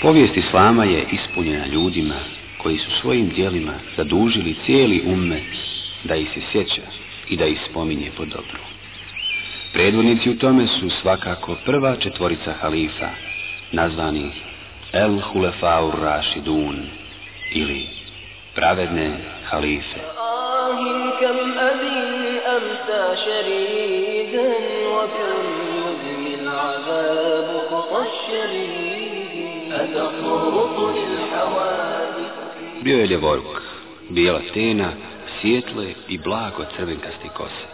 Povijest Islama je ispunjena ljudima koji su svojim dijelima zadužili cijeli ummet da ih se sjeća i da ih spominje po dobru. Predvodnici u tome su svakako prva četvorica halifa, nazvani El Hulefaur Rashidun ili pravedne halife. Bio je ljevoruk, bijela stena, svijetle i blago crvenkasti kose.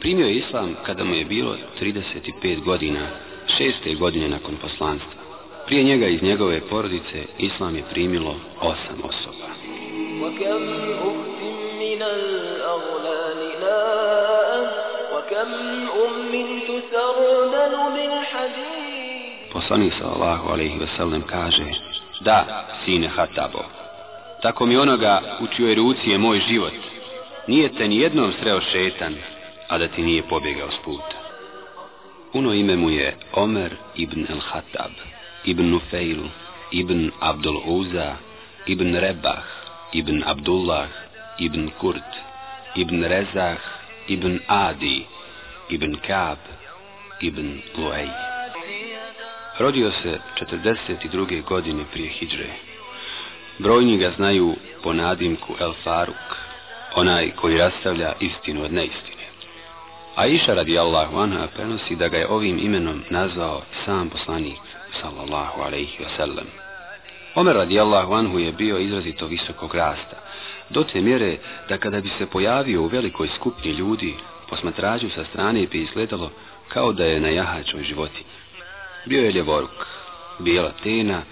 Primio je islam kada mu je bilo 35 godina, šeste godine nakon poslanstva. Prije njega iz njegove porodice islam je primilo osam osoba. Poslanik sallallahu alaihi wasallam kaže Da, sine Hatabo, tako mi onoga u čijoj ruci je moj život. Nije te jednom sreo šetan, a da ti nije pobjegao s puta. Puno ime mu je Omer ibn el-Hatab, ibn Nufejl, ibn Abdul Uza, ibn Rebah, ibn Abdullah, ibn Kurt, ibn Rezah, ibn Adi, ibn Kaab ibn Luej. Rodio se 42. godine prije hidre. Brojni ga znaju po nadimku El Faruk, onaj koji rastavlja istinu od neistine. A iša radi Allahu anha prenosi da ga je ovim imenom nazvao sam poslanik, sallallahu alaihi wasallam. Omer radi Allahu anhu je bio izrazito visokog rasta, do te mjere da kada bi se pojavio u velikoj skupini ljudi, posmatraču sa strane bi izgledalo kao da je na jahačoj životinji. Bio je ljevoruk, bijela tena,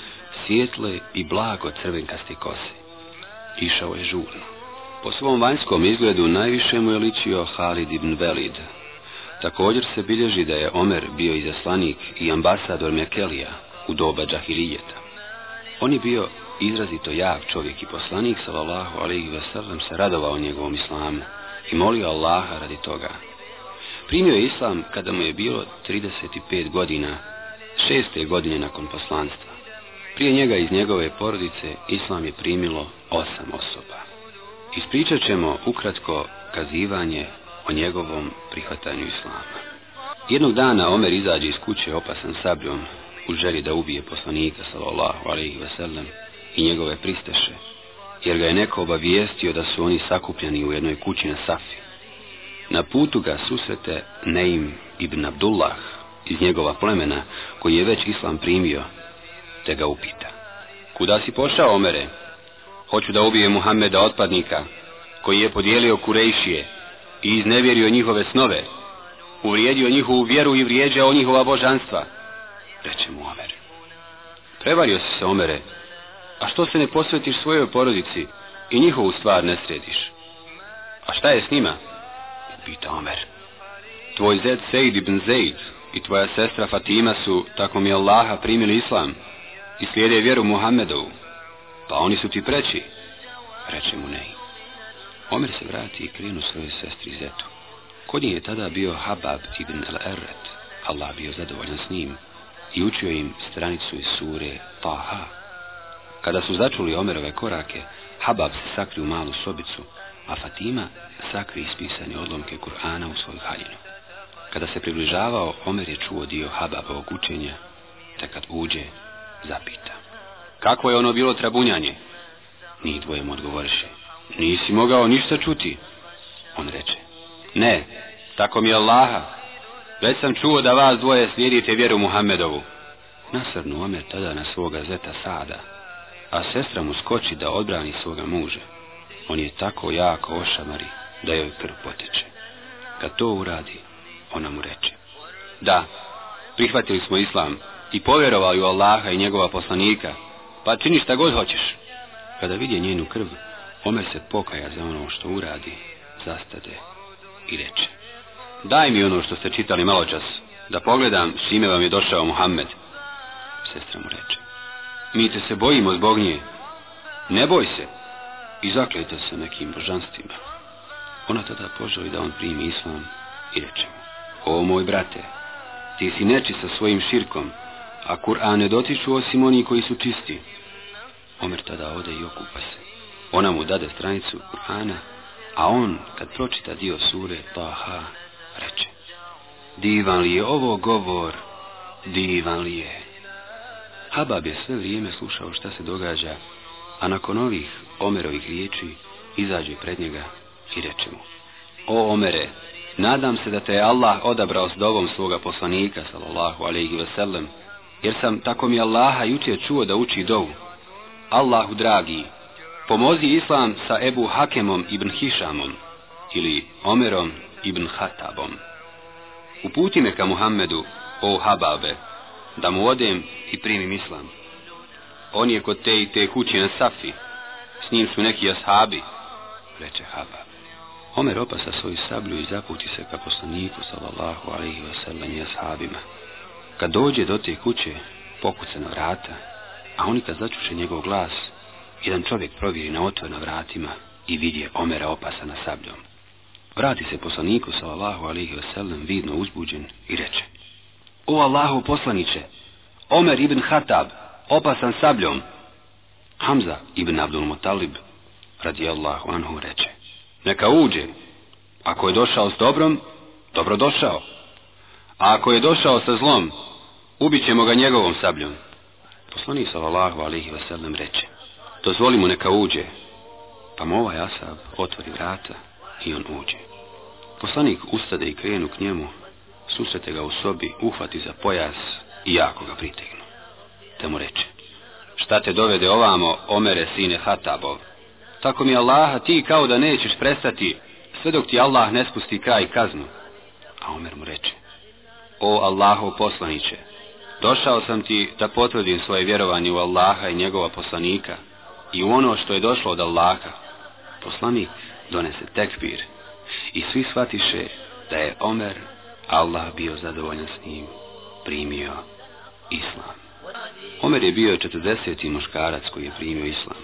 sjetle i blago crvenkaste kose. Išao je žurno. Po svom vanjskom izgledu najviše mu je ličio Halid ibn Velid. Također se bilježi da je Omer bio izaslanik i ambasador Mekelija u doba Džahirijeta. On je bio izrazito jak čovjek i poslanik, salallahu alaihi wasallam, se radovao njegovom islamu i molio Allaha radi toga. Primio je islam kada mu je bilo 35 godina, šeste godine nakon poslanstva. Prije njega iz njegove porodice islam je primilo osam osoba. Ispričat ćemo ukratko kazivanje o njegovom prihvatanju islama. Jednog dana Omer izađe iz kuće opasan sabljom u želji da ubije poslanika sallallahu alaihi wasallam i njegove pristeše jer ga je neko obavijestio da su oni sakupljeni u jednoj kući na Safi. Na putu ga susrete Neim ibn Abdullah iz njegova plemena, koji je već islam primio, te ga upita. Kuda si pošao, Omere? Hoću da ubije Muhammeda otpadnika, koji je podijelio Kurejšije i iznevjerio njihove snove, uvrijedio njihovu vjeru i vrijeđao njihova božanstva, reče mu Omer. Prevario si se, Omere, a što se ne posvetiš svojoj porodici i njihovu stvar ne središ? A šta je s njima? Pita Omer. Tvoj zed Sejd ibn Zeid i tvoja sestra Fatima su, tako mi Allaha, primili islam i slijede vjeru Muhammedovu. Pa oni su ti preći, reče mu ne. Omer se vrati i krenu svojoj sestri Zetu. Kod je tada bio Habab ibn al-Erret. Allah bio zadovoljan s njim i učio im stranicu iz sure Paha. Kada su začuli Omerove korake, Habab se sakri u malu sobicu, a Fatima sakri ispisane odlomke Kur'ana u svoju haljinu. Kada se približavao, Omer je čuo dio Hababovog učenja, te kad uđe, zapita. Kako je ono bilo trabunjanje? Njih dvojem odgovoriše. Nisi mogao ništa čuti. On reče. Ne, tako mi je Allaha. Već sam čuo da vas dvoje slijedite vjeru Muhammedovu. Nasrnu Omer tada na svoga zeta Sada, a sestra mu skoči da odbrani svoga muža. On je tako jako ošamari da joj krv poteče. Kad to uradi, ona mu reče. Da, prihvatili smo islam i povjerovali u Allaha i njegova poslanika, pa čini šta god hoćeš. Kada vidi njenu krv, Omer se pokaja za ono što uradi, zastade i reče. Daj mi ono što ste čitali maločas, da pogledam s ime vam je došao Muhammed. Sestra mu reče. Mi te se bojimo zbog nje. Ne boj se. I se nekim božanstvima. Ona tada poželi da on primi islam i reče O moj brate, ti si neči sa svojim širkom, a Kur'an ne dotiču osim oni koji su čisti. Omer tada ode i okupa se. Ona mu dade stranicu Kur'ana, a on, kad pročita dio sure Paha reče. Divan li je ovo govor, divan li je. Habab je sve vrijeme slušao šta se događa, a nakon ovih Omerovih riječi izađe pred njega i reče mu. O Omere, nadam se da te je Allah odabrao s dobom svoga poslanika, sallallahu alaihi sellem, jer sam tako mi Allaha jučer čuo da uči dovu. Allahu dragi, pomozi Islam sa Ebu Hakemom ibn Hišamom ili Omerom ibn Hatabom. Uputi me ka Muhammedu, o Hababe, da mu odem i primim islam. On je kod te i te kuće na Safi, s njim su neki ashabi, reče Haba. Omer opasa svoju sablju i zaputi se ka poslaniku sallallahu alaihi sallam i ashabima. Kad dođe do te kuće, pokuca na vrata, a oni kad začuše njegov glas, jedan čovjek provjeri na otvor na vratima i vidje Omera opasa na sabljom. Vrati se poslaniku sallallahu alaihi sallam vidno uzbuđen i reče o Allahu poslaniće, Omer ibn Hatab, opasan sabljom. Hamza ibn Abdul Mutalib, radi Allahu anhu, reče. Neka uđe. Ako je došao s dobrom, dobro došao. A ako je došao sa zlom, ubit ćemo ga njegovom sabljom. Poslanik sallallahu alihi vasallam reče. Dozvoli mu neka uđe. Pa mu ovaj asab otvori vrata i on uđe. Poslanik ustade i krenu k njemu, susrete ga u sobi, uhvati za pojas i jako ga pritegnu. Te mu reče, šta te dovede ovamo, omere sine Hatabov? Tako mi Allaha ti kao da nećeš prestati, sve dok ti Allah ne spusti kraj kaznu. A Omer mu reče, o Allahov poslaniće, došao sam ti da potvrdim svoje vjerovanje u Allaha i njegova poslanika i u ono što je došlo od Allaha. Poslanik donese tekbir i svi shvatiše da je Omer Allah bio zadovoljan s njim, primio islam. Omer je bio 40. muškarac koji je primio islam.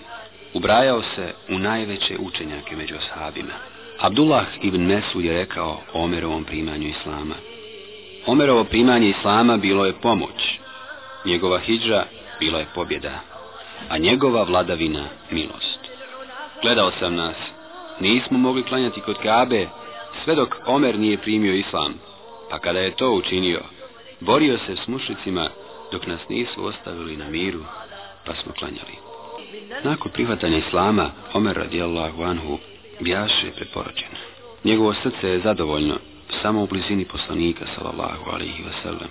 Ubrajao se u najveće učenjake među ashabima. Abdullah ibn Mesud je rekao o Omerovom primanju islama. Omerovo primanje islama bilo je pomoć, njegova hidža bila je pobjeda, a njegova vladavina milost. Gledao sam nas, nismo mogli klanjati kod Kabe sve dok Omer nije primio islam, pa kada je to učinio, borio se s mušicima dok nas nisu ostavili na miru, pa smo klanjali. Nakon prihvatanja islama, Omer radijallahu anhu bjaše preporođen. Njegovo srce je zadovoljno samo u blizini poslanika salallahu alihi wasallam.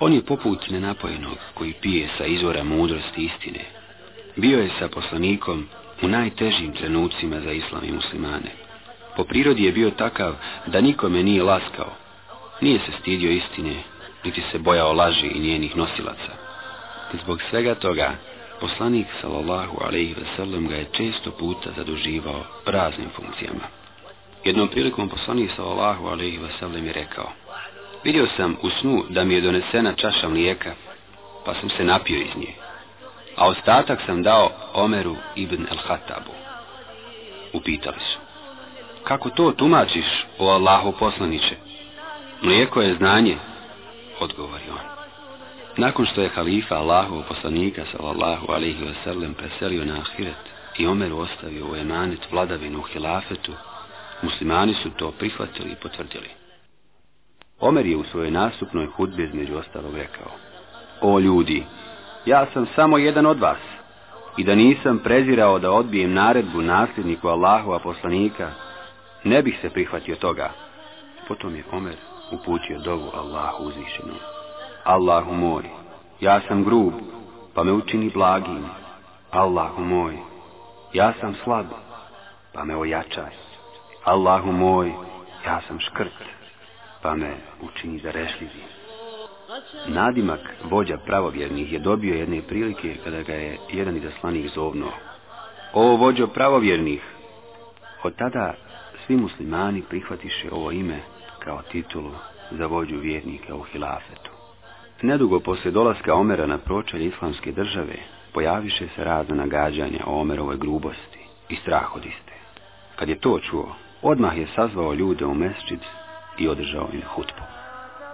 On je poput nenapojenog koji pije sa izvora mudrosti istine. Bio je sa poslanikom u najtežim trenucima za islam i muslimane. Po prirodi je bio takav da nikome nije laskao, nije se stidio istine, niti se bojao laži i njenih nosilaca. I zbog svega toga, poslanik sallallahu alaihi sellem ga je često puta zaduživao raznim funkcijama. Jednom prilikom poslanik sallallahu alaihi sellem je rekao Vidio sam u snu da mi je donesena čaša mlijeka, pa sam se napio iz nje, a ostatak sam dao Omeru ibn el-Hatabu. Upitali su, kako to tumačiš, o Allahu poslaniće? Mlijeko je znanje, odgovori on. Nakon što je halifa Allahov poslanika sallallahu alaihi wasallam preselio na Ahiret i Omer ostavio u emanet vladavinu hilafetu, muslimani su to prihvatili i potvrdili. Omer je u svojoj nastupnoj hudbi između ostalog rekao O ljudi, ja sam samo jedan od vas i da nisam prezirao da odbijem naredbu nasljedniku Allahova poslanika, ne bih se prihvatio toga. Potom je Omer uputio dovu Allahu uzvišenu Allahu moj, ja sam grub, pa me učini blagim. Allahu moj, ja sam slab, pa me ojačaj. Allahu moj, ja sam škrt, pa me učini zarešljivim. Nadimak, vođa pravovjernih, je dobio jedne prilike kada ga je jedan izaslanik zovno O vođo pravovjernih! Od tada svi muslimani prihvatiše ovo ime kao titulu za vođu vjernika u hilafetu. Nedugo poslije dolaska Omera na pročelje islamske države, pojaviše se razna nagađanja o Omerovoj grubosti i strah od Kad je to čuo, odmah je sazvao ljude u mesčic i održao im hutbu.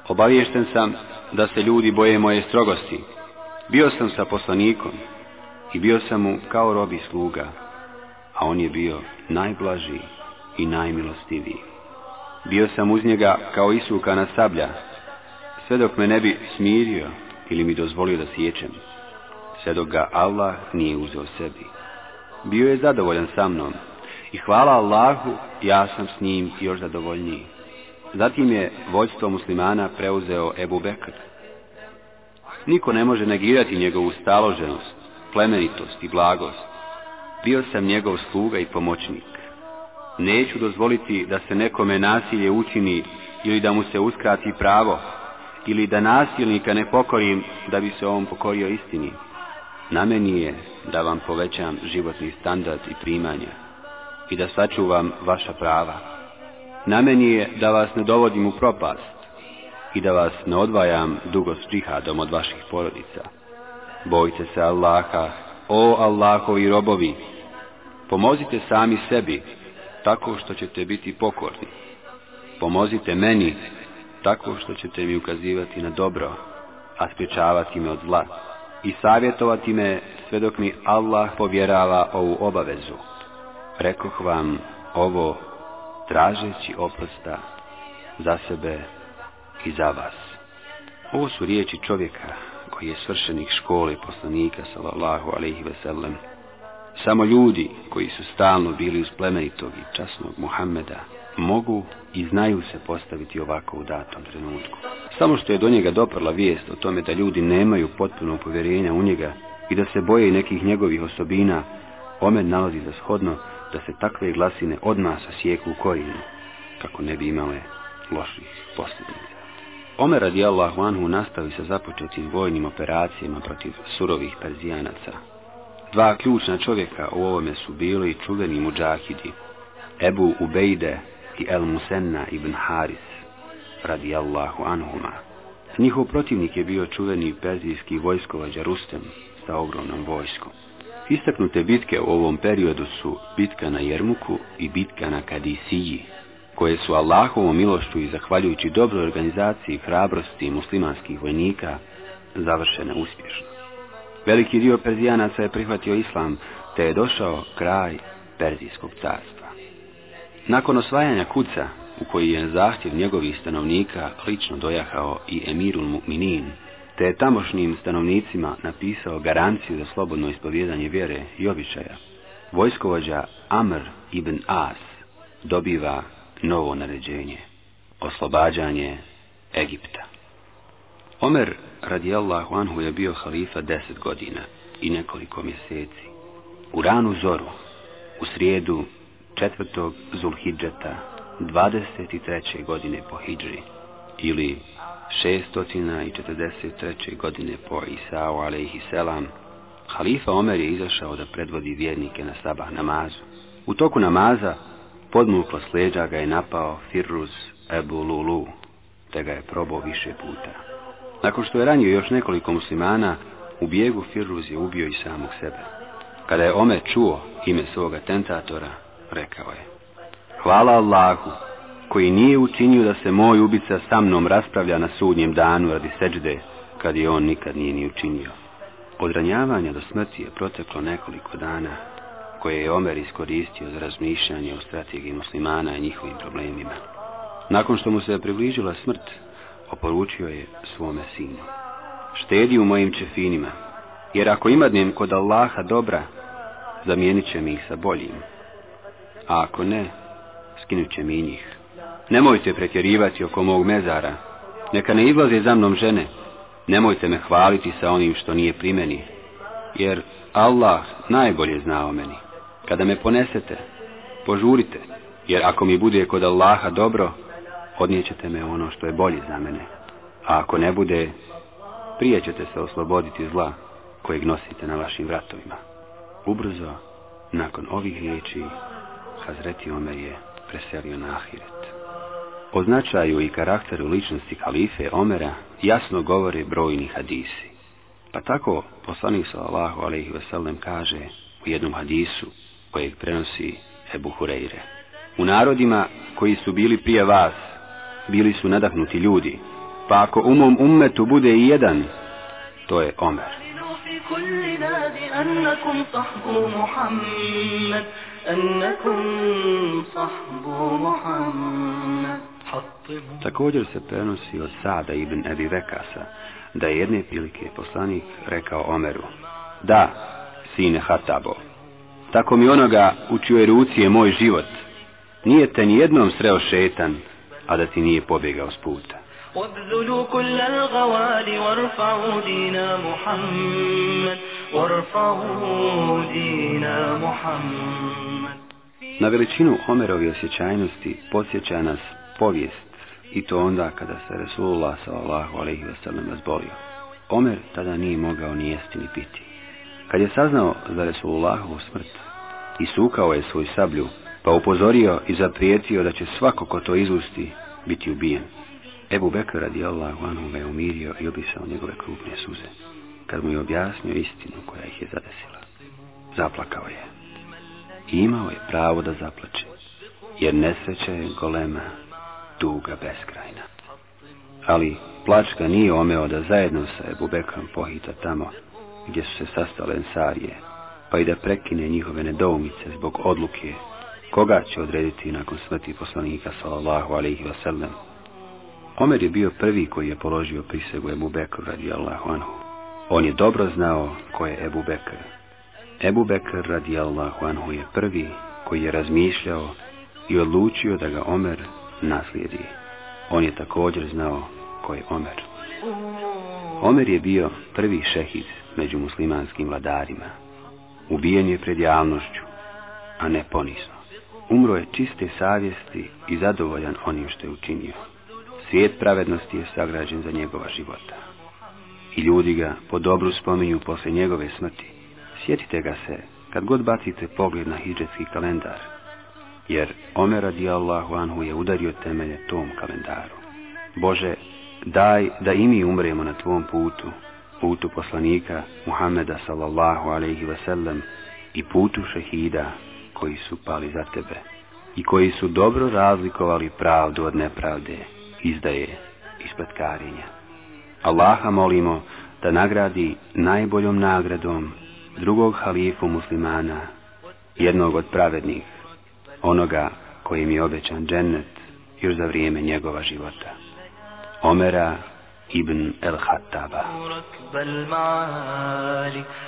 Obaviješten sam da se ljudi boje moje strogosti. Bio sam sa poslanikom i bio sam mu kao robi sluga, a on je bio najblaži i najmilostiviji bio sam uz njega kao na sablja, sve dok me ne bi smirio ili mi dozvolio da sjećem, sve dok ga Allah nije uzeo sebi. Bio je zadovoljan sa mnom i hvala Allahu, ja sam s njim još zadovoljniji. Zatim je vojstvo muslimana preuzeo Ebu Bekr. Niko ne može negirati njegovu staloženost, plemenitost i blagost. Bio sam njegov sluga i pomoćnik. Neću dozvoliti da se nekome nasilje učini ili da mu se uskrati pravo ili da nasilnika ne pokorim da bi se on pokorio istini. Na meni je da vam povećam životni standard i primanja i da sačuvam vaša prava. Na meni je da vas ne dovodim u propast i da vas ne odvajam dugo s od vaših porodica. Bojte se Allaha, o Allahovi robovi, pomozite sami sebi tako što ćete biti pokorni. Pomozite meni tako što ćete mi ukazivati na dobro, a spječavati me od zla i savjetovati me sve dok mi Allah povjerava ovu obavezu. Rekoh vam ovo tražeći oprosta za sebe i za vas. Ovo su riječi čovjeka koji je svršenih škole poslanika sallallahu alejhi ve sellem samo ljudi koji su stalno bili uz plemenitog i časnog Muhammeda mogu i znaju se postaviti ovako u datom trenutku. Samo što je do njega doprla vijest o tome da ljudi nemaju potpuno povjerenja u njega i da se boje nekih njegovih osobina, Omer nalazi za shodno da se takve glasine odmah sasijeku u korijenu, kako ne bi imale loših posljedica. Omer radijallahu anhu nastavi sa započetim vojnim operacijama protiv surovih Perzijanaca, dva ključna čovjeka u ovome su bili čuveni muđahidi, Ebu Ubejde i El Musenna ibn Haris, Allahu anhuma. Njihov protivnik je bio čuveni perzijski vojskovađa Rustem sa ogromnom vojskom. Istaknute bitke u ovom periodu su bitka na Jermuku i bitka na Kadisiji, koje su Allahovom milošću i zahvaljujući dobroj organizaciji hrabrosti muslimanskih vojnika završene uspješno. Veliki dio Perzijanaca je prihvatio islam, te je došao kraj Perzijskog carstva. Nakon osvajanja kuca, u koji je zahtjev njegovih stanovnika lično dojahao i Emirul Mu'minin, te je tamošnjim stanovnicima napisao garanciju za slobodno ispovjedanje vjere i običaja, vojskovođa Amr ibn As dobiva novo naređenje, oslobađanje Egipta. Omer radijallahu anhu je bio halifa deset godina i nekoliko mjeseci. U ranu zoru, u srijedu četvrtog Zulhidžeta, 23. godine po Hidži, ili 643. godine po Isao alaihi selam, halifa Omer je izašao da predvodi vjernike na sabah namazu. U toku namaza podmuklo sleđa ga je napao Firuz Ebu Lulu, te ga je probao više puta. Nakon što je ranio još nekoliko muslimana, u bijegu Firuz je ubio i samog sebe. Kada je Omer čuo ime svoga tentatora, rekao je Hvala Allahu, koji nije učinio da se moj ubica sa mnom raspravlja na sudnjem danu radi seđde, kad je on nikad nije ni učinio. Od ranjavanja do smrti je proteklo nekoliko dana, koje je Omer iskoristio za razmišljanje o strategiji muslimana i njihovim problemima. Nakon što mu se je približila smrt, oporučio je svome sinu. Štedi u mojim čefinima, jer ako imadnem kod Allaha dobra, zamijenit će mi ih sa boljim. A ako ne, skinut će mi njih. Nemojte pretjerivati oko mog mezara, neka ne izlaze za mnom žene, nemojte me hvaliti sa onim što nije pri meni, jer Allah najbolje zna o meni. Kada me ponesete, požurite, jer ako mi bude kod Allaha dobro, odnijećete me ono što je bolje za mene, a ako ne bude, prije ćete se osloboditi zla kojeg nosite na vašim vratovima. Ubrzo, nakon ovih riječi, Hazreti Omer je preselio na Ahiret. O značaju i karakteru ličnosti kalife Omera jasno govore brojni hadisi. Pa tako poslanik sallallahu alaihi kaže u jednom hadisu kojeg prenosi Ebu Hureyre. U narodima koji su bili prije vas bili su nadahnuti ljudi, pa ako u mom ummetu bude i jedan, to je Omer. Također se prenosi od Sada ibn Ebi Vekasa, da je jedne prilike poslanik rekao Omeru, da, sine Hatabo, tako mi onoga u čijoj ruci je moj život, nije te nijednom sreo šetan, a da ti nije pobjegao s puta. Na veličinu Homerovi osjećajnosti podsjeća nas povijest i to onda kada se Resulullah sallallahu alaihi sam razbolio. Omer tada nije mogao ni jesti ni piti. Kad je saznao za Resulullahovu smrt, sukao je svoju sablju, pa upozorio i zaprijetio da će svako ko to izusti biti ubijen. Ebu Bekr radi Allah, anhu ga je umirio i obisao njegove krupne suze. Kad mu je objasnio istinu koja ih je zadesila, zaplakao je. I imao je pravo da zaplače, jer nesreće je golema, duga, beskrajna. Ali plačka nije omeo da zajedno sa Ebu Bekrom pohita tamo gdje su se sastale ensarije, pa i da prekine njihove nedoumice zbog odluke koga će odrediti nakon smrti poslanika sallallahu alaihi wasallam. Omer je bio prvi koji je položio prisegu Ebu Bekru radijallahu anhu. On je dobro znao ko je Ebu Bekr. Ebu Bekr radijallahu anhu je prvi koji je razmišljao i odlučio da ga Omer naslijedi. On je također znao ko je Omer. Omer je bio prvi šehid među muslimanskim vladarima. Ubijen je pred javnošću, a ne ponisno. Umro je čiste savjesti i zadovoljan onim što je učinio. Svijet pravednosti je sagrađen za njegova života. I ljudi ga po dobru spominju poslije njegove smrti. Sjetite ga se kad god bacite pogled na hijđetski kalendar, jer Omer Allahu anhu je udario temelje tom kalendaru. Bože, daj da i mi umremo na tvom putu, putu poslanika Muhammeda sallallahu alaihi wasallam i putu šehida koji su pali za tebe i koji su dobro razlikovali pravdu od nepravde, izdaje i Allaha molimo da nagradi najboljom nagradom drugog halifu muslimana, jednog od pravednih, onoga kojim je obećan džennet još za vrijeme njegova života. Omera ibn el-Hattaba.